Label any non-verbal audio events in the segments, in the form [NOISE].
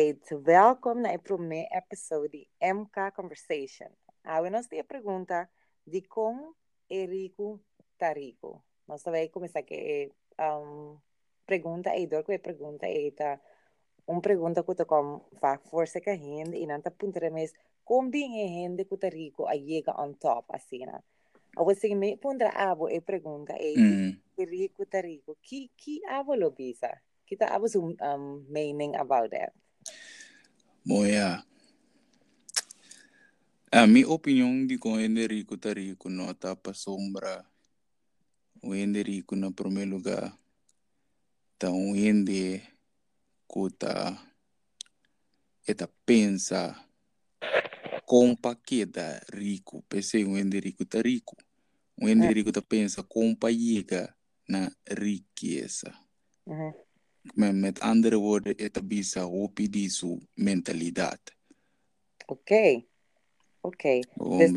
Alright, welkom na primeiro episódio MK Conversation. Agora nós temos a pergunta de como é rico tá rico. Nós vamos começar que um, pergunta aí, dor que pergunta aí tá uma pergunta que com faz força que a gente e não tá punta mas como bem é gente que tá rico a chega on top assim, né? A você me punta abo e pergunta aí, mm. rico tá rico, que que abo lo bisa? Kita apa sum um, meaning about that? Bom, yeah. A minha opinião de com o Henrico Tarico não está para sombra. O Henrico, no primeiro lugar, está um ende que está eta pensa com paqueta rico. Pensei o Henrico Tarico. O Henrico está pensa com chega na riqueza. Uhum. Men met andere woorden, het bisa hopi di su mentaliteit. Oké. Oké. Dus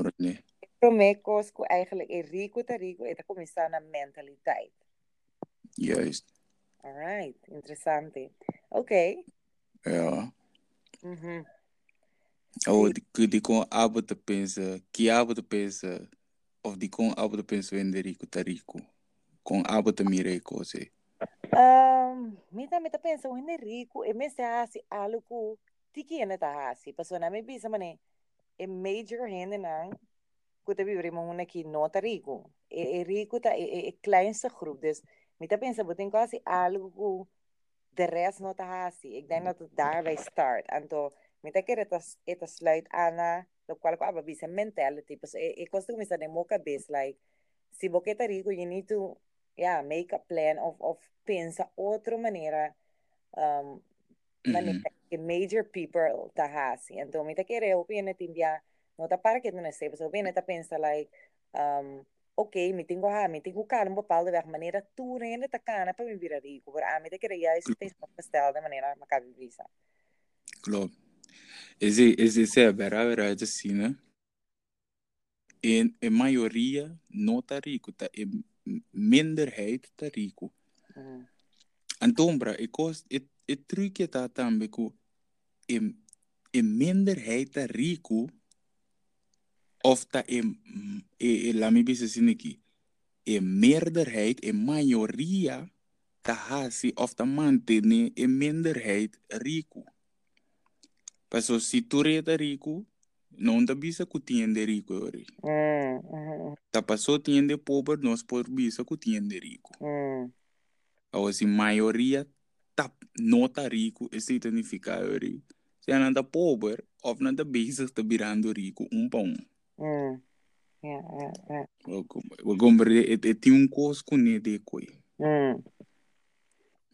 Promekos ko eigenlijk in rico te rico, het comincia na mentaliteit. Juist. Alright, interessante. Oké. Ja. Mhm. Oh, die, die kon abo te pensen, ki abo te pensen, of die kon abo te pensen in de rico te rico. Kon abo te mireko, zeg. Um, mita mita pensa o hene rico e me se hasi aluku tiki ene ta hasi paso na me bisa mane e major hene nang kuta bi mo una ki nota rico. E, e rico ta e, e, kleinste groep dus mita pensa botin quasi aluku de rest nota hasi ik denk dat het daarbij start. Anto mita que eta eta sluit ana lo cual aba bisa mentality paso e, e costume sa de moca base like si boqueta rico you need to yeah, make a plan of, of pensa outra maneira um, maneira mm-hmm. que major people ta hasi então me ta querer eu viene timbia não tá para que não sei você viene ta pensa like um, ok me tenho ha me tenho cara um bepaalde weg maneira tu rende ta cana para me virar rico por a me te querer já esse pensa pastel de maneira Klopt. Is it, is it é verdade assim, né? En, en maioria não tá rico, tá? En, minderheid te rico. Mm. Antombra, ik kost, het, het trucje dat dan beko, in, in minderheid te rico, of dat in, in, laat me bisa siniki, in meerderheid, in majoria, te hasi of te mantene in minderheid rico. Paso si tu reta rico, não da bisa ku tiende rico ori. Mm, mm, Ta passou tiende pobre, nós por bisa ku tiende rico. mm. Ou se maioria tá nota rico, isso significa ori. Se anda pobre, of nada bisa está virando rico um para um. Mm. Yeah, yeah, yeah. O gombre et et um ku ne de koi. Mm.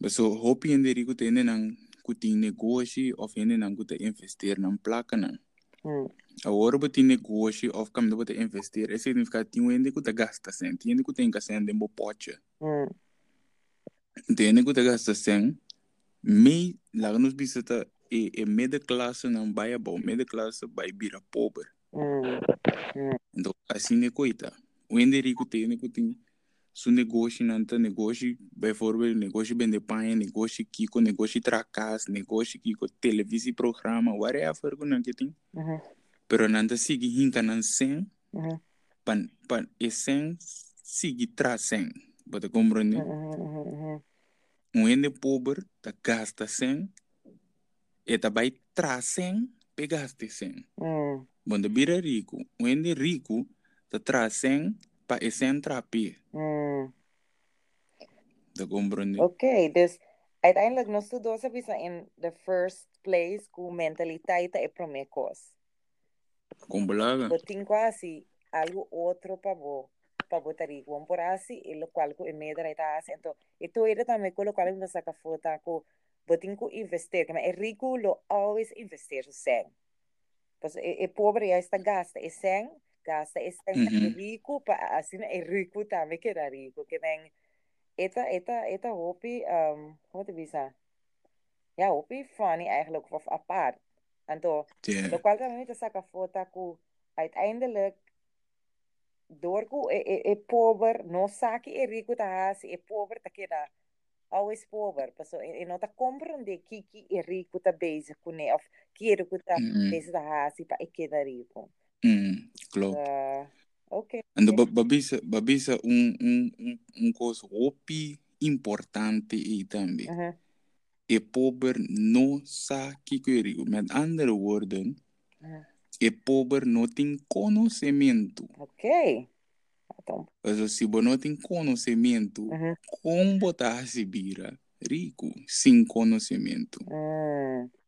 Baso hopi ende rico tende nang ku ting negócio of ende nang ku te investeer nang plaka nang. Mm. Agora você negócio of kam você investir, isso significa que tem ende que você gasta sem, tem ende que tem que sem de pote. Mm. Tem ende que você gasta sem, me lá nos visita e e middle class não vai bom, middle class vai vira pobre. Mm. Então assim é coita. O ende rico tem ende que tem su negócio nanta negócio, bijvoorbeeld negócio vender pão, negócio kiko, negócio tracas, negócio kiko televisão programa, whatever que tem. Mhm. Pero nanta sigi hinka nan sen, Mhm. pan pan e sen sigi tra sen. Bota compreende? Mhm, mhm, Um ende pobre ta gasta sen, e ta vai tra sen, pe gaste sen. mhm. Bunda bira rico, um ende rico ta tra sen, pa e sen tra pe. Mm. Da compreende? Oké, dus uiteindelijk nos tu dos bisa in the first place ku mentalidade e promekos. Com balaga. Botin quasi algo outro para vo para botar com por assim e lo qual ku emeda está assim então e tu era também com lo qual ainda saca foto ku botin ku investir que é rico lo always investir so sen. Pues e, e pobre ya está gasta e sen gasta e sen Mhm. rico para assim é rico também que era rico que tem eta eta eta hopi um hoe te bisa ja hopi funny eigenlijk of apart en to Ja. lo cual también te saca foto ku uiteindelijk door ku e, e, e pobre no saki e rico ta hasi e pobre ta keda always pobre. Paso, e não tá compreender que que é rico tá bezig com né, of quero que tá Mm, bezig da hasi pa ik da rico. mm, klopt. Uh, ok. En ba babisa babisa um um um um coisa hopi importante e também. Mhm. E pobre não sabe que querer. Met andere woorden, Mhm. e pobre não tem conhecimento. Ok. Então, Also, se você não tem conhecimento, como botar se vira rico sem conhecimento?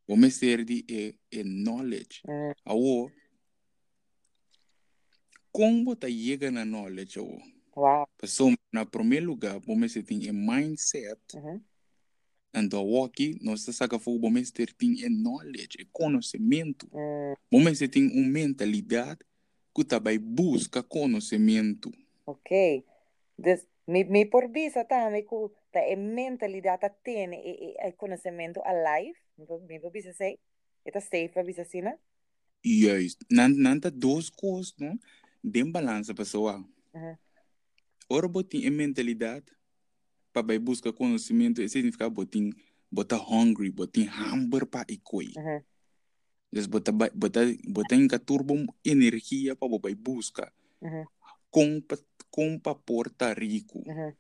Vamos ter de é, é knowledge. mm, Awo, como botar chega na knowledge, awo? wow. Pessoa, na primeiro lugar, vamos ter um mindset Mhm. Então, aqui, nós estamos falando, vamos ter tem knowledge, é conhecimento. Mm, Vamos ter uma mentalidade que também busca conhecimento. ok. Dus, mi, mi por visa também que tá é mentalidade tem e, e, e conhecimento alive. Mi por, visa sei. Eta safe visa sina. Juist. Nan, nanta duas coisas, não? Dem balança, pessoal. Mhm. Ora, botin a mentalidade para buscar conhecimento, significa botin botar hungry, botin hamburger para ikoi. Mhm. Dus botar botar botar em turbo energia para vai buscar Mhm. com com para porta rico. Mhm.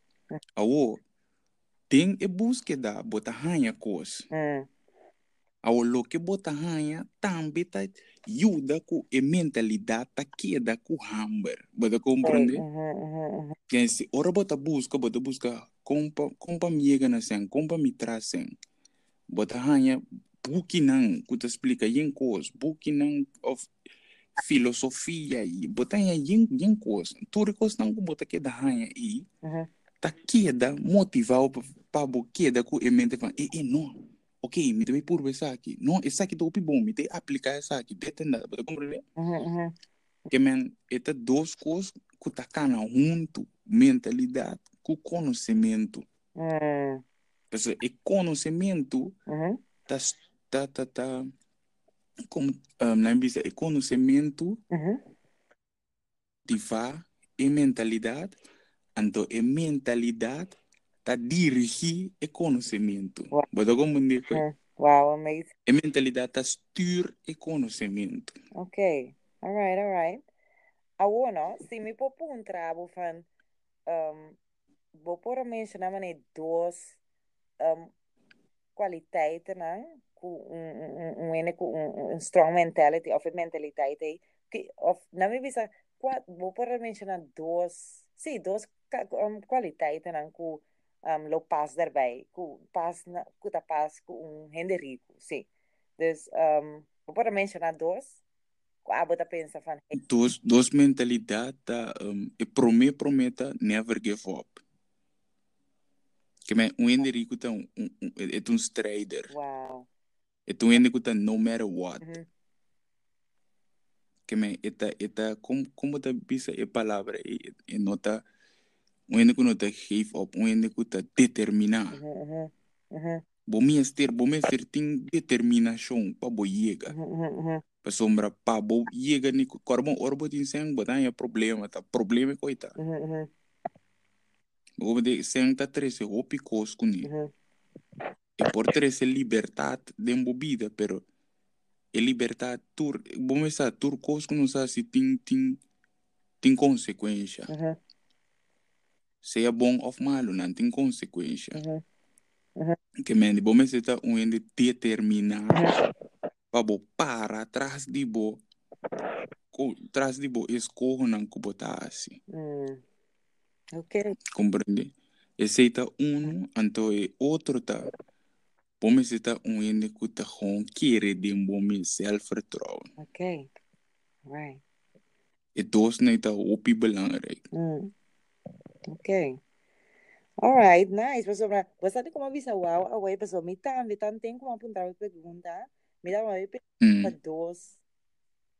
Awo, tem e búsqueda bota hanha coisa. Mm, Awo lo que bota hanha também tá ajuda com a mentalidade tá queda com hamburger. Bota compreender? mhm, mhm, mhm. Que se ora bota busca, bota busca compa compa miega na sen, compa mi trasen. Bota hanha buki nang, kuta explica yen coisa, buki of filosofia e bota hanha yen yen coisa. Tudo coisa não bota que da hanha e tá queda motivado para bo queda com a mente e e não. Ok, me deve por pensar aqui. Não, essa aqui tô bom, me te aplicar essa aqui, detenda, bota compreender? Mhm, mhm. que men eta duas coisas que tá cana junto mentalidade com conhecimento Mm, Porque e conhecimento tá tá tá tá como um, na e conhecimento Mhm. te fa e mentalidade então e mentalidade tá dirigir e conhecimento Uau. Como dizer Mm. Wow, amazing. e mentalidade tá styr e conhecimento Okay. All right, all right. Agora, se me pôr um trabo van, um, vou pôr mencionar mané duas um, kwaliteiten né? com um, um, um, um, um strong mentality of mentalidade que of na minha qua- vou pôr mencionar duas, sim, duas um, kwaliteiten né? com um, lo pas daarbij, pas na, com ta pas com um rende rico, sim. Dus um, vou pôr mencionar duas. Ah, bota pensa hey, duas duas mentalidade um, e promet prometa never give up que men um Henrique tá um, um, um é um strider wow. é um Henrique tá no matter what Mhm. que men eta eta como como tá bisa é palavra e e nota um Henrique não tá give up um Henrique tá determinar Mhm, mhm, mhm, bom me ter bom me ter tem determinação para bo mhm. para sombra para bo chega ni corbo orbo tin sem botar é problema tá problema coita Mhm, mhm, o de sem tá trece hopi cos com ni mhm. e por trece liberdade de embobida pero e liberdade tur vamos estar tur cos com nos se tem tem tem consequência Mhm, seja bom ou malo não tem consequência mhm. que men vamos estar um ende determinar para bo para atrás de bo atrás de bo escorro não assim Mm. Okay. compreende tá um então é outro tá vamos estar um ende que tá com querer de bom self-vertrouwen Okay. Right. e dois nem tá opi belangrijk Mm. Okay. All right, nice. Pues sobre, pues sabe como avisa wow, away, pues mi tan, mi tan tenho como apuntar a pergunta. Me dá uma hum. para dois,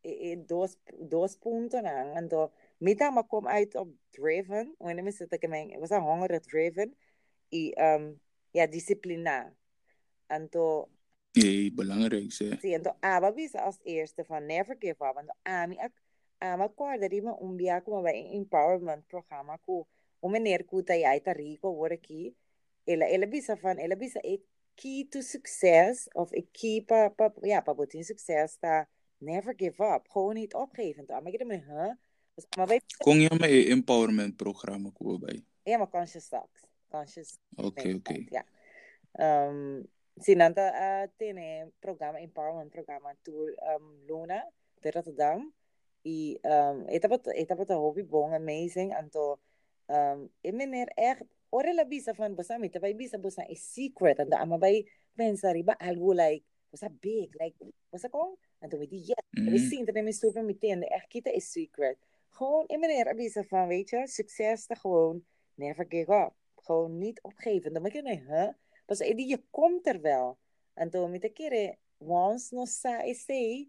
e, e, dois, dois pontos na. Então, me dá uma como uit op driven, wanneer me zit ik mijn, was een honger driven, e um, ja, disciplina. Então, e belangrijk sê sim, então, aba visa als eerste van never give up. Então, ami ak, ama acorda rima um dia como vai empowerment programa com tá aí tá rico agora aqui ela ela bisa van ela bisa e key to success of e key pa pa ja pa botin succes ta never give up. Gewoon niet opgeven dan maar ik me huh maar weet Kung yung may empowerment programma ko ba? ja maar conscious talks conscious Okay, okay. ja. Um Sinanta uh, tiene programa empowerment programa tour um Luna de Rotterdam e um etapa etapa ta hobby bom amazing anto meneer echt ora la bisa fan basa mi tabay bisa basa is secret anda ama bay pensa riba algo like basa big like basa kong? Anto mi di yes Mhm. we zien dat mijn stoel met tende echt kita is secret. Gewoon in meneer abisa van weet je succes te gewoon never give up. Gewoon niet opgeven. Dan moet je hè? Pas die je komt er wel. En toen met de keren once no sa is say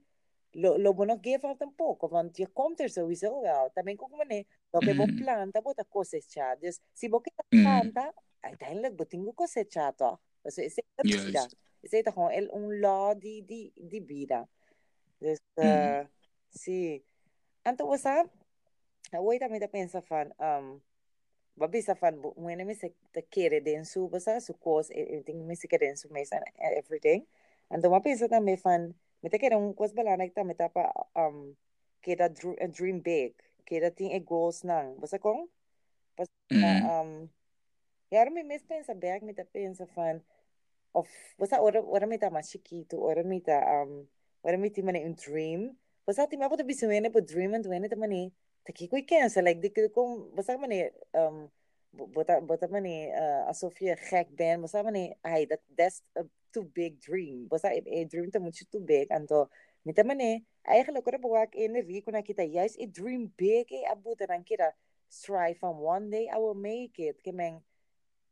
lo lo bueno give up un poco want je komt er sowieso wel como ne lo que vos Mhm. planta vos te cosechar dus si que Mhm. planta uiteindelijk vos tengo cosechar toch dus is het de vida. Is het gewoon el un law di di di vida. Dus uh, sí. Anto was up Hoy también te piensa fan um babisa fan bu when me se te quiere den su basa su cos everything me se quiere en su mesa and everything and piensa también fan me te quiere un cos balana que también tapa um que da a dream big que da tin e goals nang basa kong basa Mhm. um ya me mes pensa back me te pensa fan of basa ora ora me ta más chiquito ora me ta um ora me ti mane un dream. Basa ti me apo te bisuene po dream and when te mane Taki ko ikensa like di ko kung basta man eh um bu- bota bota man eh uh, alsof je gek bent basta man eh ay that that's a too big dream basta a, a dream te moet je too big en to met man eh eigenlijk ora buwak in ri ko nakita juist a dream big eh abuta dan kita strive from one day I will make it kemeng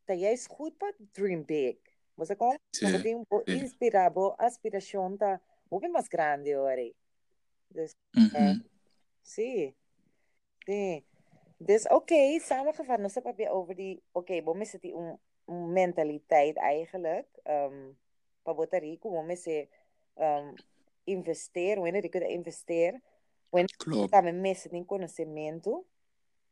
ta juist goed pa dream big basta ko Sí, Nabating po sí. inspirabo aspiración ta Huwag mas grande ori. Dus, Mhm. Sí, sí. Dus oké, samengevat, nou heb je over die, oké, okay, is die een, een mentaliteit eigenlijk. Um, para Puerto Rico, vamos se um, investir, wanneer ik investeer, wanneer Klopt. samen mensen in conhecimento,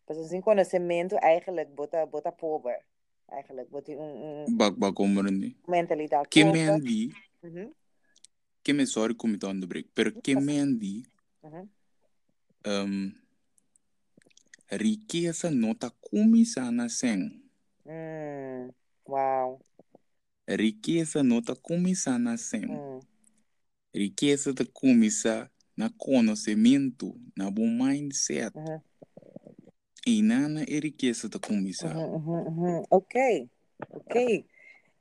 pues sin conhecimento eigenlijk bota bota pobre, eigenlijk bota een, een Bak bak omrende. mentalidade Que pobre. men di, Uhum, que me sorry como te onderbreek, pero que men di, uhum. um, riqueza no ta kumisa na sen. Riqueza no ta kumisa na sen. Hum, Riqueza ta kumisa na conhecimento, na bom mindset. uhum, E nana é riqueza ta kumisa. uhum, uhum, uhum. Ok, ok.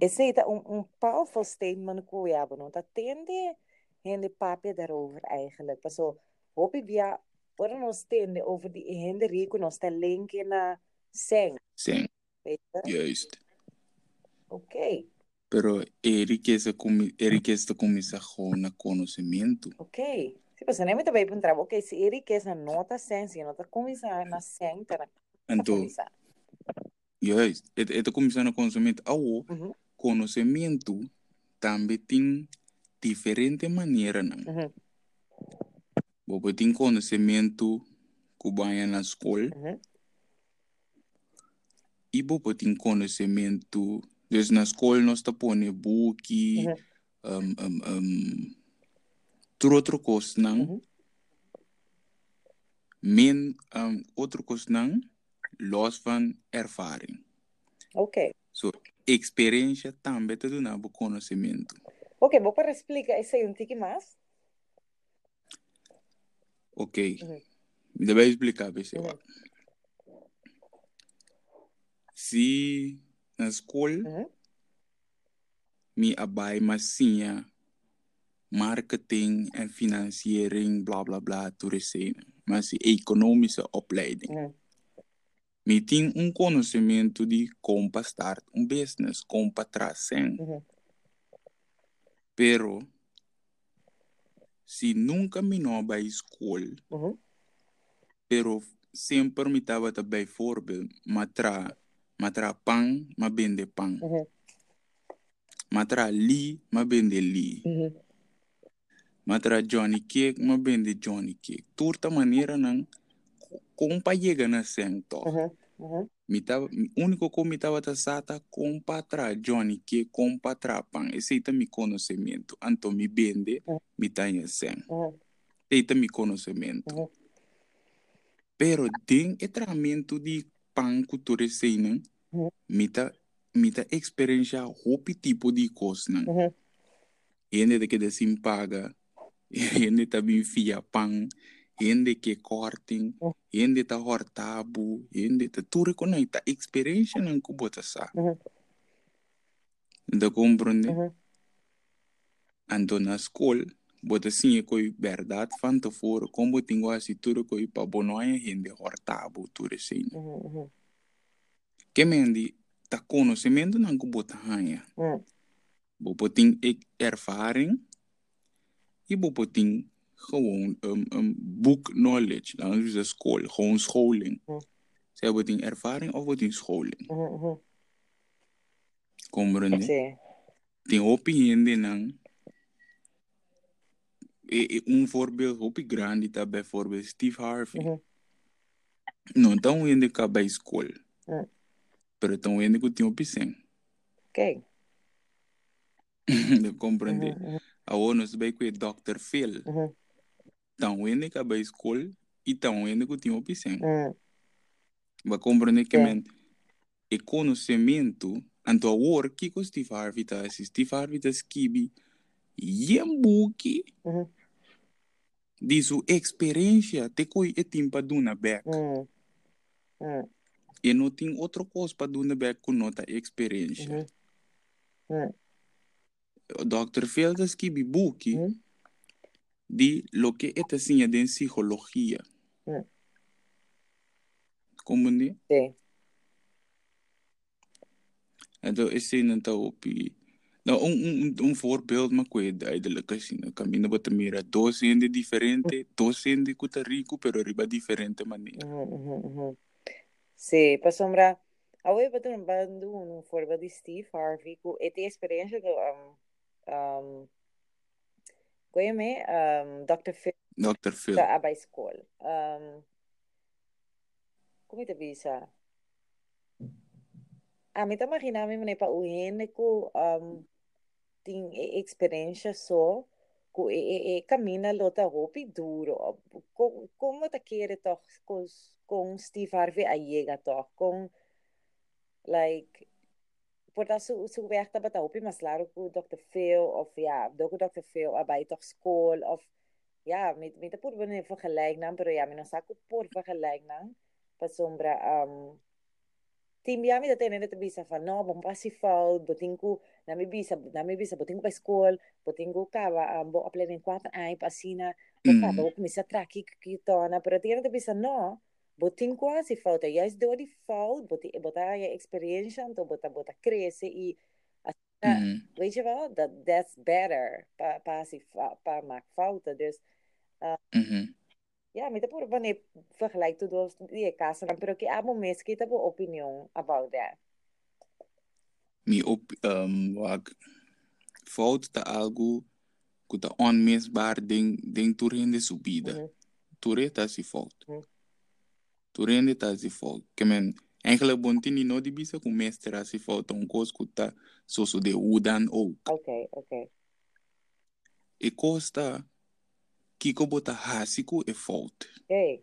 Esse tá um, um powerful statement que we hebben. Want dat tende hende papje daarover eigenlijk. Maar zo, hoop ik via, worden ons tende over die hende rico, ons te linken naar seng. Sen, Weet je? juist. Pero é riqueza, é riqueza kumisa gewoon na conhecimento. ok. Sí, pues nem te vai encontrar. Ok, se ele quer essa nota seng, se nota começar na na Então, começar. juist. Het, het kumisa na conhecimento. Awo, Uhum, conhecimento também tem diferente maneira não. uhum, Você tem conhecimento que vai na escola uhum, e você tem conhecimento dus na escola nós está pondo book uhum, um, um, um, ter outro coisa não uhum. men um, outro coisa não los van ervaring Ok. so experiência também te dá o conhecimento Ok, vou para explicar isso aí um tique mais. ok Uhum. deve explicar pessoal Uhum. se na escola Uhum, me abai massinha marketing en financiering bla bla bla toerisme mas die economische opleiding. Uhum, me tem um conhecimento de como para start um business como para trazer uhum, pero se nunca me não vai escola uhum, pero sempre me estava também voorbeeld matra matra pang ma bende pang uhum, matra li ma bende li uhum. Matra Johnny Cake, mas vende Johnny Cake. Turta maneira não como para chegar na cento. Uhum. Uhum. Tava, único que me tava sata compatra Johnny que compatra pan. Esse é mi conhecimento. Anto mi bende, Uhum. mi tanha sem. Uhum. Esse é mi conhecimento. Uhum. Pero tem tratamento de pan cultura seinen, Uhum. mi ta mi ta experiência hopi tipo de coisa nan. Uhum. Ende de que de sim paga, [LAUGHS] ende ta bin fia pan, ende que corting, Uhum. ende ta hortabu, ende ta tudo com ta experiência nan ku bota sa. Uhum. Da compreende? Uhum. Ando na school, bota sim coi verdade van tevoren, como tingo assim tudo coi pa bonoia hende hortabu tudo assim. Uhum. Uhum. Que mendi ta conhecimento nan ku bota hanya. Uhum. Bo ting ik ervaring. Je bo ting gewoon um, um, book knowledge. Laten we zeggen school. Gewoon scholing. Hm. Ze hebben ting ervaring of ting scholing. Uhum. Uhum. Compreende? Sim. Ting hopi hindi nang e, e, um voorbeeld hopi grande tá bijvoorbeeld Steve Harvey. Uhum. Não tão hindi ka bij school. Hm. Pero tão hindi ko ting [LAUGHS] hopi sen. Ok. Compreende? Uhum. Uhum. Awo nos bij ko Dr. Phil. Uhum. Tão hindi ka bij school. E tão hindi ko ting hopi sen. Uhum. Vai compreender que men e conhecimento anto a work que o Steve Harvey tá se Steve Harvey tá skibi yembuki Uhum. de sua experiência te coi e tim pa duna back Uhum. Uhum. e não tem outra coisa pa duna back com nota experiência Uhum. Uhum. o Dr. Tá skibi buki Uhum. de lo que é assim de psicologia Uhum. compreende Sim. Então, esse não está opi. Não, um, um, um voorbeeld, que é duidelijk assim. O caminho para mira dois gente diferente, dois gente que tá rico, pero riba diferente. Uhum. Sim. Para sombra. Away ba doon ba doon forma de Steve Harvey ko ete experiência do um um Kuya um Dr. Phil Dr. Phil. sa abay school. Um Kumita bisa. Ami ta makinami mo na ipauhin ko um ting e- experiência só ku e, e, e camina lota hopi duro. Ko- Como ta quiere toch con, con Steve Harvey allega toch con like por dat su su werk dat bata hopi mas laro ku Dr. Phil of ja, do ku Dr. Phil abay toch school of ja, met met de pur bene vergelijknaam, pero ja, minus ako pur vergelijknaam. Pa sombra um Team yami da tener te bisa fa no bom pasi fout boting ko na mi bisa na mi bisa boting ko pa school boting ko ka ba um, bo apply en kwata ai pasina bo Mm. bo kumisa traki kitona pero tiene te bisa no boting ko si fout ya is do di fout boti bota ya experience to bota bota cresce e Mm. weet je wel dat that's better pa pa fa, pa maak fouten dus Mhm. Ja, met de wanneer vergelijk to dos die casa, pero que amo mes que tabo opinion about that. Mi op, um, wag, fout ta algo que ta onmisbaar ding, ding tu rende subida. Mhm. Tu re ta si fout. Mhm. Tu rende ta si fout. Que men, eigenlijk bontini no di bisa ku mestra si fout un cos ku ta soso de udan ook. Okay, okay. E costa kiko bota hasiku e fout. Okay.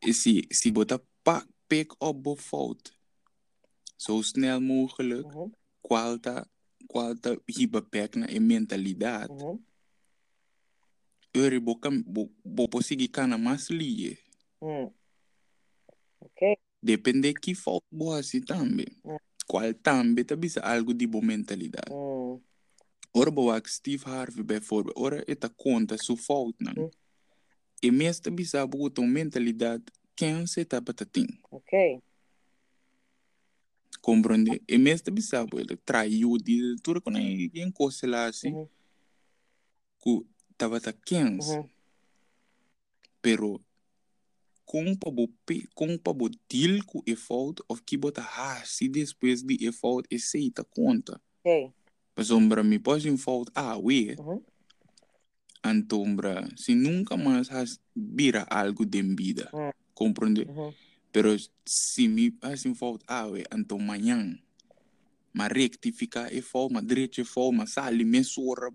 E si, si bota pak pick op bo fout. Zo snel mogelijk, Mhm. qualta, qualta hibapek na e mentalidade. Mhm. Uri bo kam, bo, bo posigi kana mas liye. Mm. Okay. Depende que fout bo assim também. Mm. Qual também tá algo de mentalidade. Mm. Ora bo ak Steve Harvey bijvoorbeeld, ora eta conta su fout nan. E mes tá bisa bo ton mentalidade quem se tá batating. Okay. Compreende? E mes tá bisa bo ele traiu de tudo quando em coisa lá assim, Mhm. ku tava quem, pero com pa bo pe, com pa bo deal com e fout of que bota ha se depois de e fout e seita conta. Okay. Pasombra mi pode em fout ah we Mhm. antombra se nunca mais has vira algo de vida. Mm. Compreende? Mhm. Pero se me assim falta ah, então amanhã, mas rectificar fall, mas direito fall, mas sali me sora,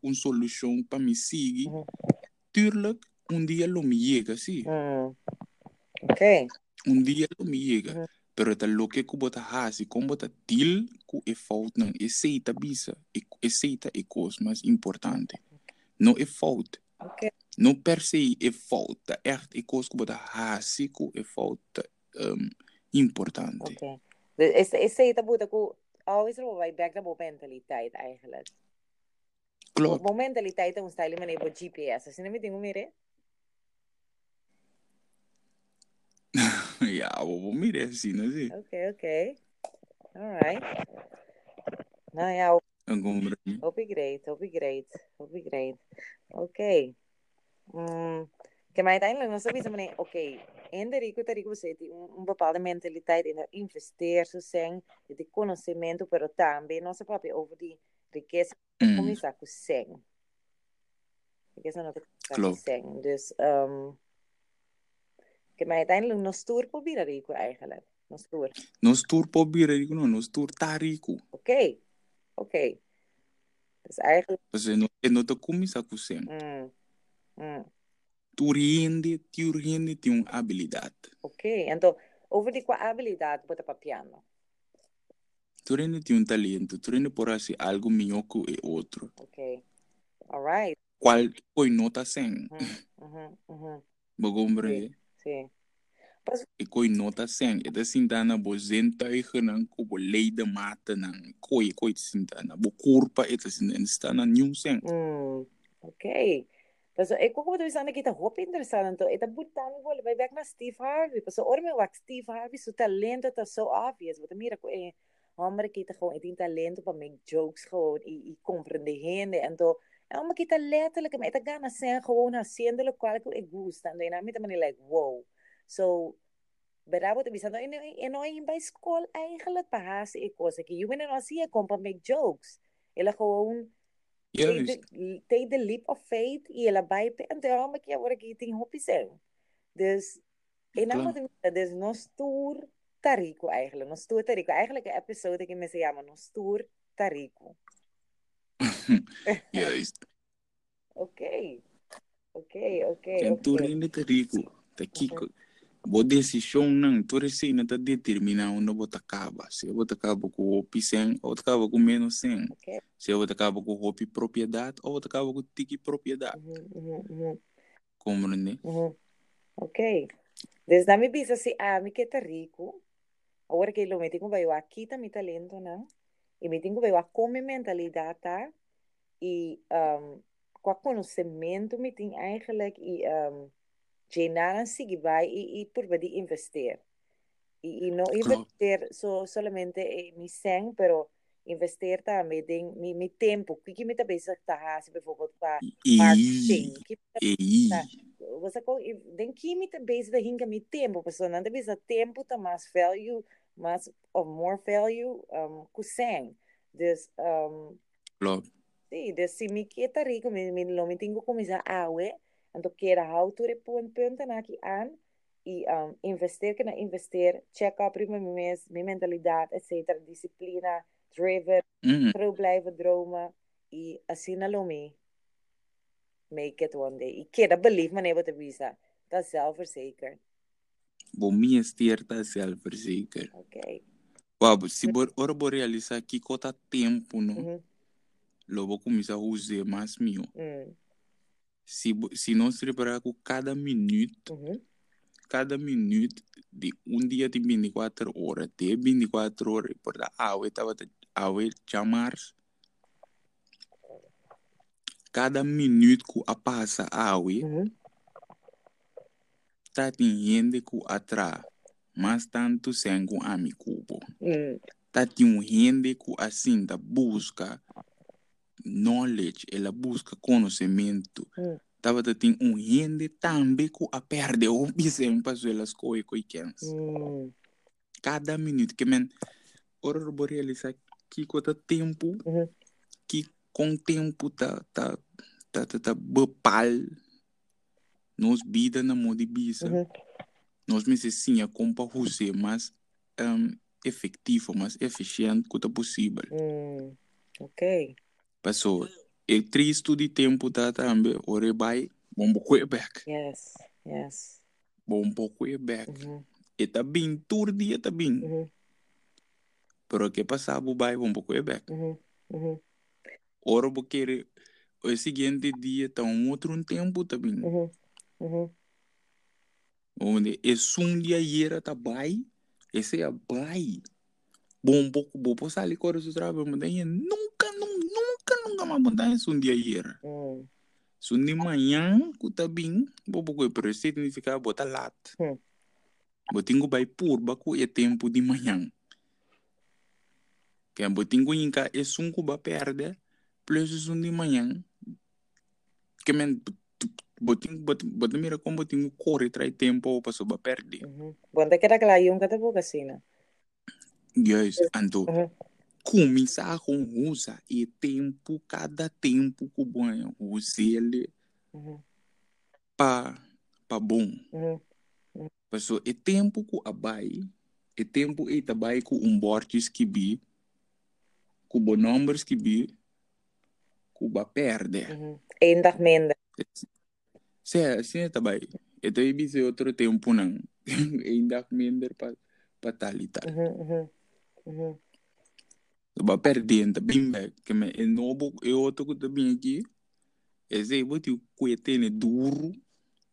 com solução para me seguir. Uhum. Tuurlijk, um dia lo me chega, sim. Mm. Ok. Um dia lo me chega. Pero ta lo que ku bota hasi, como bota til ku e fout não, e seita bisa, e, e seita e coisa mais importante. Não é fout. Ok. Não per se é fout, ta echt e coisa ku bota hasi ku e fout um, importante. Ok. Dus is, is het taboe dat ik always er bij back naar mentaliteit eigenlijk. Klopt. Bo mentaliteit é um style mas nem GPS. Assim não me tenho [LAUGHS] ja, vou mire assim, não é? Ok, ok. Alright. Nou ja, Een gombre. hope great, hope great, hope great. Ok. Hum, que mais uiteindelijk não sabia maar oké, in de rico, de rico um, um bepaalde mentaliteit in investeer, zo zijn, de conhecimento, pero também se pode over die riqueza Mm, começar com 100. Riqueza não começar com Klopt. 100. Dus, um, que maar uiteindelijk nog stoer proberen rico eigenlijk. Nog stoer. Nos tour po bira rico, não, nos tour tarico. Oké, oké. Dus eigenlijk, não, e não te começa com sem. mm, mm, Tu rende, tu rende tem uma habilidade. oké. Então, over die qua habilidade, bota para piano. Tu rende tem um talento, tu rende por assim algo melhor que o outro. Oké. Alright. Qual foi nota sem? Mm, mhm, mhm. Bagombre, Sim. e coi nota sem. E da sintana bo zentuigen nan ko bo leide mate nan koi koi sintana. Bo corpa e da sintana stana nieuw sem. Mm, ok. Dus ik ook wat we zijn ik het hoop interessant. Het is boetan wel bij weg naar Steve Harvey. Dus orme wat Steve Harvey zo talent dat is zo obvious. Wat meer ko eh hombre kita gewoon het talent para make jokes gewoon e e compreendendo en to en om kita letterlijk maar het gaan zijn gewoon haciendo lo cual que gusta. En dan met manier like wow. So Pero wat we zijn in in in bij school eigenlijk bij haast ik was ik je bent als je komt para make jokes. Ela gewoon take Juist. the, take the leap of faith e ela vai en te hom que agora que tem hoop zijn. Dus en dan Claro. moet ik dus nos tour tarico eigenlijk, nos tour tarico. Eigenlijk een episode que me se llama nos tour tarico. [LAUGHS] Juist. Ok. Ok, ok, tu ok. rende te rico. Te kiko. Bo decisão não, tu recém tá determinar onde acaba. Se eu bota acaba com o sem, ou acaba com menos sem. Ok. Se eu bota acaba com o propriedade, ou acaba com tiki propriedade. Mhm, mhm, mhm, Compreende? mhm. Ok. Dus dan me bisa si ah, mi que tarico. Agora que lo meti com vai aqui tá mi talento, não? E me tenho vai com minha mentalidade, tá? E um, qua conhecimento me tem eigenlijk e um, genar si vai e e por de investir. E, não investir so, solamente em mi sen, pero investir também em mi, mi tempo. O que me tá tá, se bijvoorbeeld qua marketing. Que você com den que me base da hinga mi tempo, pessoa não deve tempo tá mais value, mais of more value um ku sen. Dus um klopt. Sí, dus si mi quieta rico mi mi lo mi tengo começar a we, então queira how to repon punta na aqui an e um investir que na investir, check up prima mi mes, mi mentalidade, etc, disciplina, driven, Mm. trouw blijven dromen e assim na lomi make it one day. E queira believe man wat visa. Dat is zelfverzekerd. Bo minha estierta zelfverzekerd. Oké. Wabo, se bor ora bo realizar que cota tempo no, Mhm. Logo começar a usar mais mil. Mm. Se bo- se nós preparar com cada minuto, Mhm. cada minuto de um dia tem 24 horas, de 24 horas, por da awe tava awe chamar cada minuto que a passa awe, Mhm. tá tem gente que atrás, mas tanto sem com amigo. Mm. tá um gente que assim tá busca knowledge, ela busca conhecimento. Mm. Tava tá tem um gente também que a perde o bisem para elas coi coi kens. Mm. Cada minuto que men ora bo realizar que cota tempo que com tempo tá tá tá tá, tá bepal nos vida na modi bisa. Mhm. nós me sim a compa mais um, efetivo, mais eficiente que possível. Mm. Ok. Passou. E triste de tempo tá também, ore vai, bom pouco back. Yes. Yes. Bom pouco back. Mhm. E tá bem, todo dia tá bem. Mhm. Pero que passava vai, bom pouco back. Mhm. Mhm. Ora, vou querer, o seguinte dia tá um outro tempo tá bem. Mhm. Mhm. Onde é um dia era tá vai, esse é vai. Bom pouco, bom posso ali correr o trabalho, mas daí nunca, mandar esse um dia era. Mm. De manhã, que bem, vou pouco, pero isso significa botar lat. Hum. Botingo vai por baco é tempo de manhã. Que botingo inca é sunco ba perde, plus de manhã. Que men botingo botingo mira como botingo corre trai tempo para soba perde. Mhm. Bonta kira klayong kata po kasi na. Yes, ando. Mhm. Começar com usa e tempo cada tempo que banho usa ele Mhm. pa pa bom. Mhm. Paso e tempo ku abai, e tempo e tabai ku um bortes que bi, ku bo numbers que bi, ku ba perde. Mhm. Eén dag minder. Se assim é tabai. E daí bi se outro tempo não. [LAUGHS] Ainda minder pa pa talita. Mhm. Mhm. Mhm. Ba perdendo bem bem, que me e novo e outro que também aqui. E se bote o cuetene duro,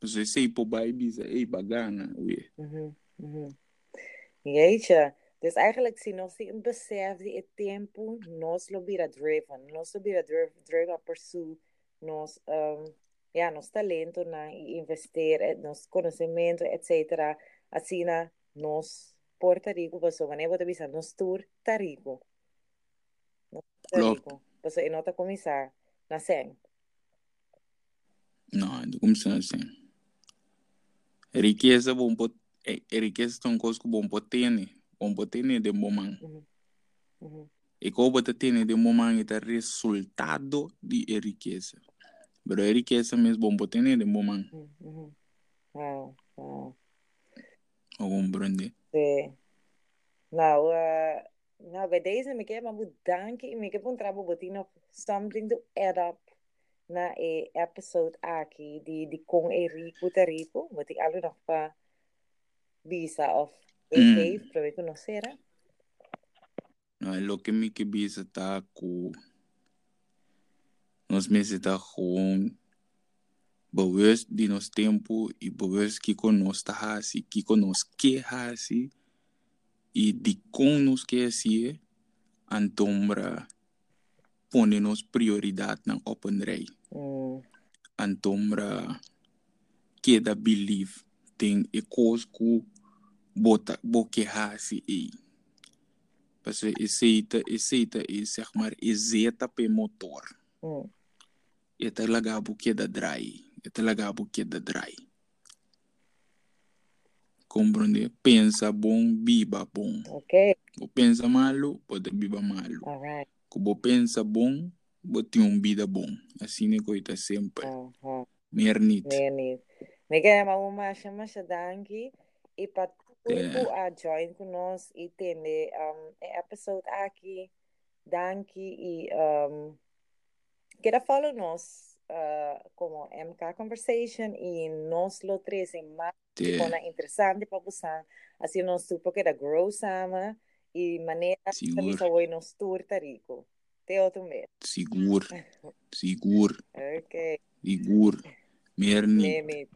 se sei po bai bisa e bagana, we. Mhm. Mhm. Jeetje. Dus eigenlijk zie nós een besef die het tempo nós lo bira driven, nós lo bira driven, pursue nós um, ja, nos talento na investeer, nos conhecimento, etc. Assim nós Porto Rico, paso wanneer we bisa nos tour Tarico. Klopt. Tarico. Paso in nota comisar na sen. Não, não começa assim. Riqueza bom pot, é, é riqueza tão coisa que bom pot tem, bom pot tem de momento. Mhm. Mhm. E como bota tem de momento é resultado de é riqueza. Mas é riqueza mesmo bom pot tem de. Mhm. Mhm. Wow, wow. Compreende? Sí. Nou, uh, nou, bij deze me heb maar bedanken. Ik heb een trabajo botino something to add up na e episode aqui de de com e rico te rico, wat ik alle nog pa visa of e Mm. geef, para conhecer. Não, é lo que me que bisa tá com nós meses tá com bewust de nos tempo e bewust que conosco tá assim, que conosco que assim e de com nos que assim antombra põe nos prioridade na open rei Mm. antombra que da believe tem e cosco bota boque assim e Parce aceita, aceita e zeg maar exeta pe motor. Mm. E talaga buke da dry. E talaga buke da dry. Compreende? Pensa bom, biba bom. Ok, O pensa malo, pode biba malo. all right. Kubo pensa bom, bote um vida bom. Assim é coisa sempre. Uh -huh. Meer niet. Nee, niet. Me queda maar uma chama danki e para tudo a join conosco e tem um, e episode aqui danki e um, queda follow nos uh, como MK Conversation e nós lo tres en más yeah. una interesante para busan assim nós supo que era grossama e maneira manera Sigur. sa nos tur tarico te outro mes. Sigur [LAUGHS] Sigur. Okay Sigur Merni Nemit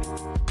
Thank